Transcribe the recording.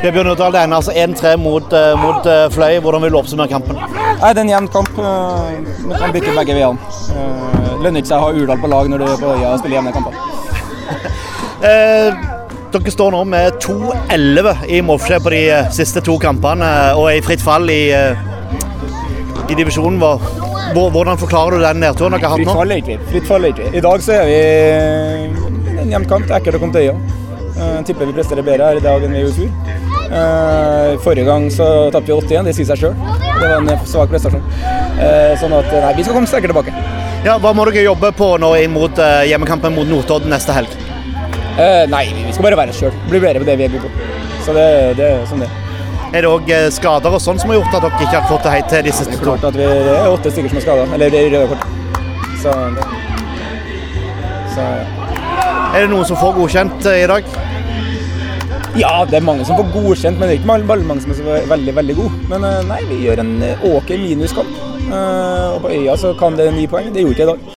Bjørn Uddal, til ender altså 1-3 mot, uh, mot uh, Fløy. Hvordan vil du oppsummere kampen? Nei, Det er en jevn kamp. Vi kan bytte begge veiene. Lønner ikke seg å ha Urdal på lag når du er på øya og spiller jevne kamper. dere står nå med 2-11 i målforskjell på de siste to kampene og er i fritt fall i, i divisjonen. Hvordan forklarer du den nedturen dere har hatt nå? Fritt fall, egentlig. Fritt fall, egentlig. I dag så er vi en jevn kamp. Det er ekkelt å komme til øya. Jeg tipper vi presterer bedre her i dag enn vi gjorde i fjor. Uh, forrige gang så tapte vi 8-1, det sier seg sjøl. Det var en svak prestasjon. Uh, sånn at nei, vi skal komme sterkere tilbake. Ja, Hva må dere jobbe på nå imot mot uh, hjemmekampen mot Notodden neste helg? nei, vi skal bare være oss sjøl. Bli bedre på det vi er gode på. Så det, det er sånn det er. det òg skader og sånn som har gjort at dere ikke har fått det helt til de siste to? Klart at vi, det er åtte stykker som er skada, eller det er røde kort. Så, så ja. Er det noen som får godkjent i dag? Ja, det er mange som får godkjent, men det er ikke mange som er veldig veldig gode. Men eh, nei, vi gjør en OK minuskamp. Eh, og på Øya så kan det ni poeng. Det gjorde ikke i dag.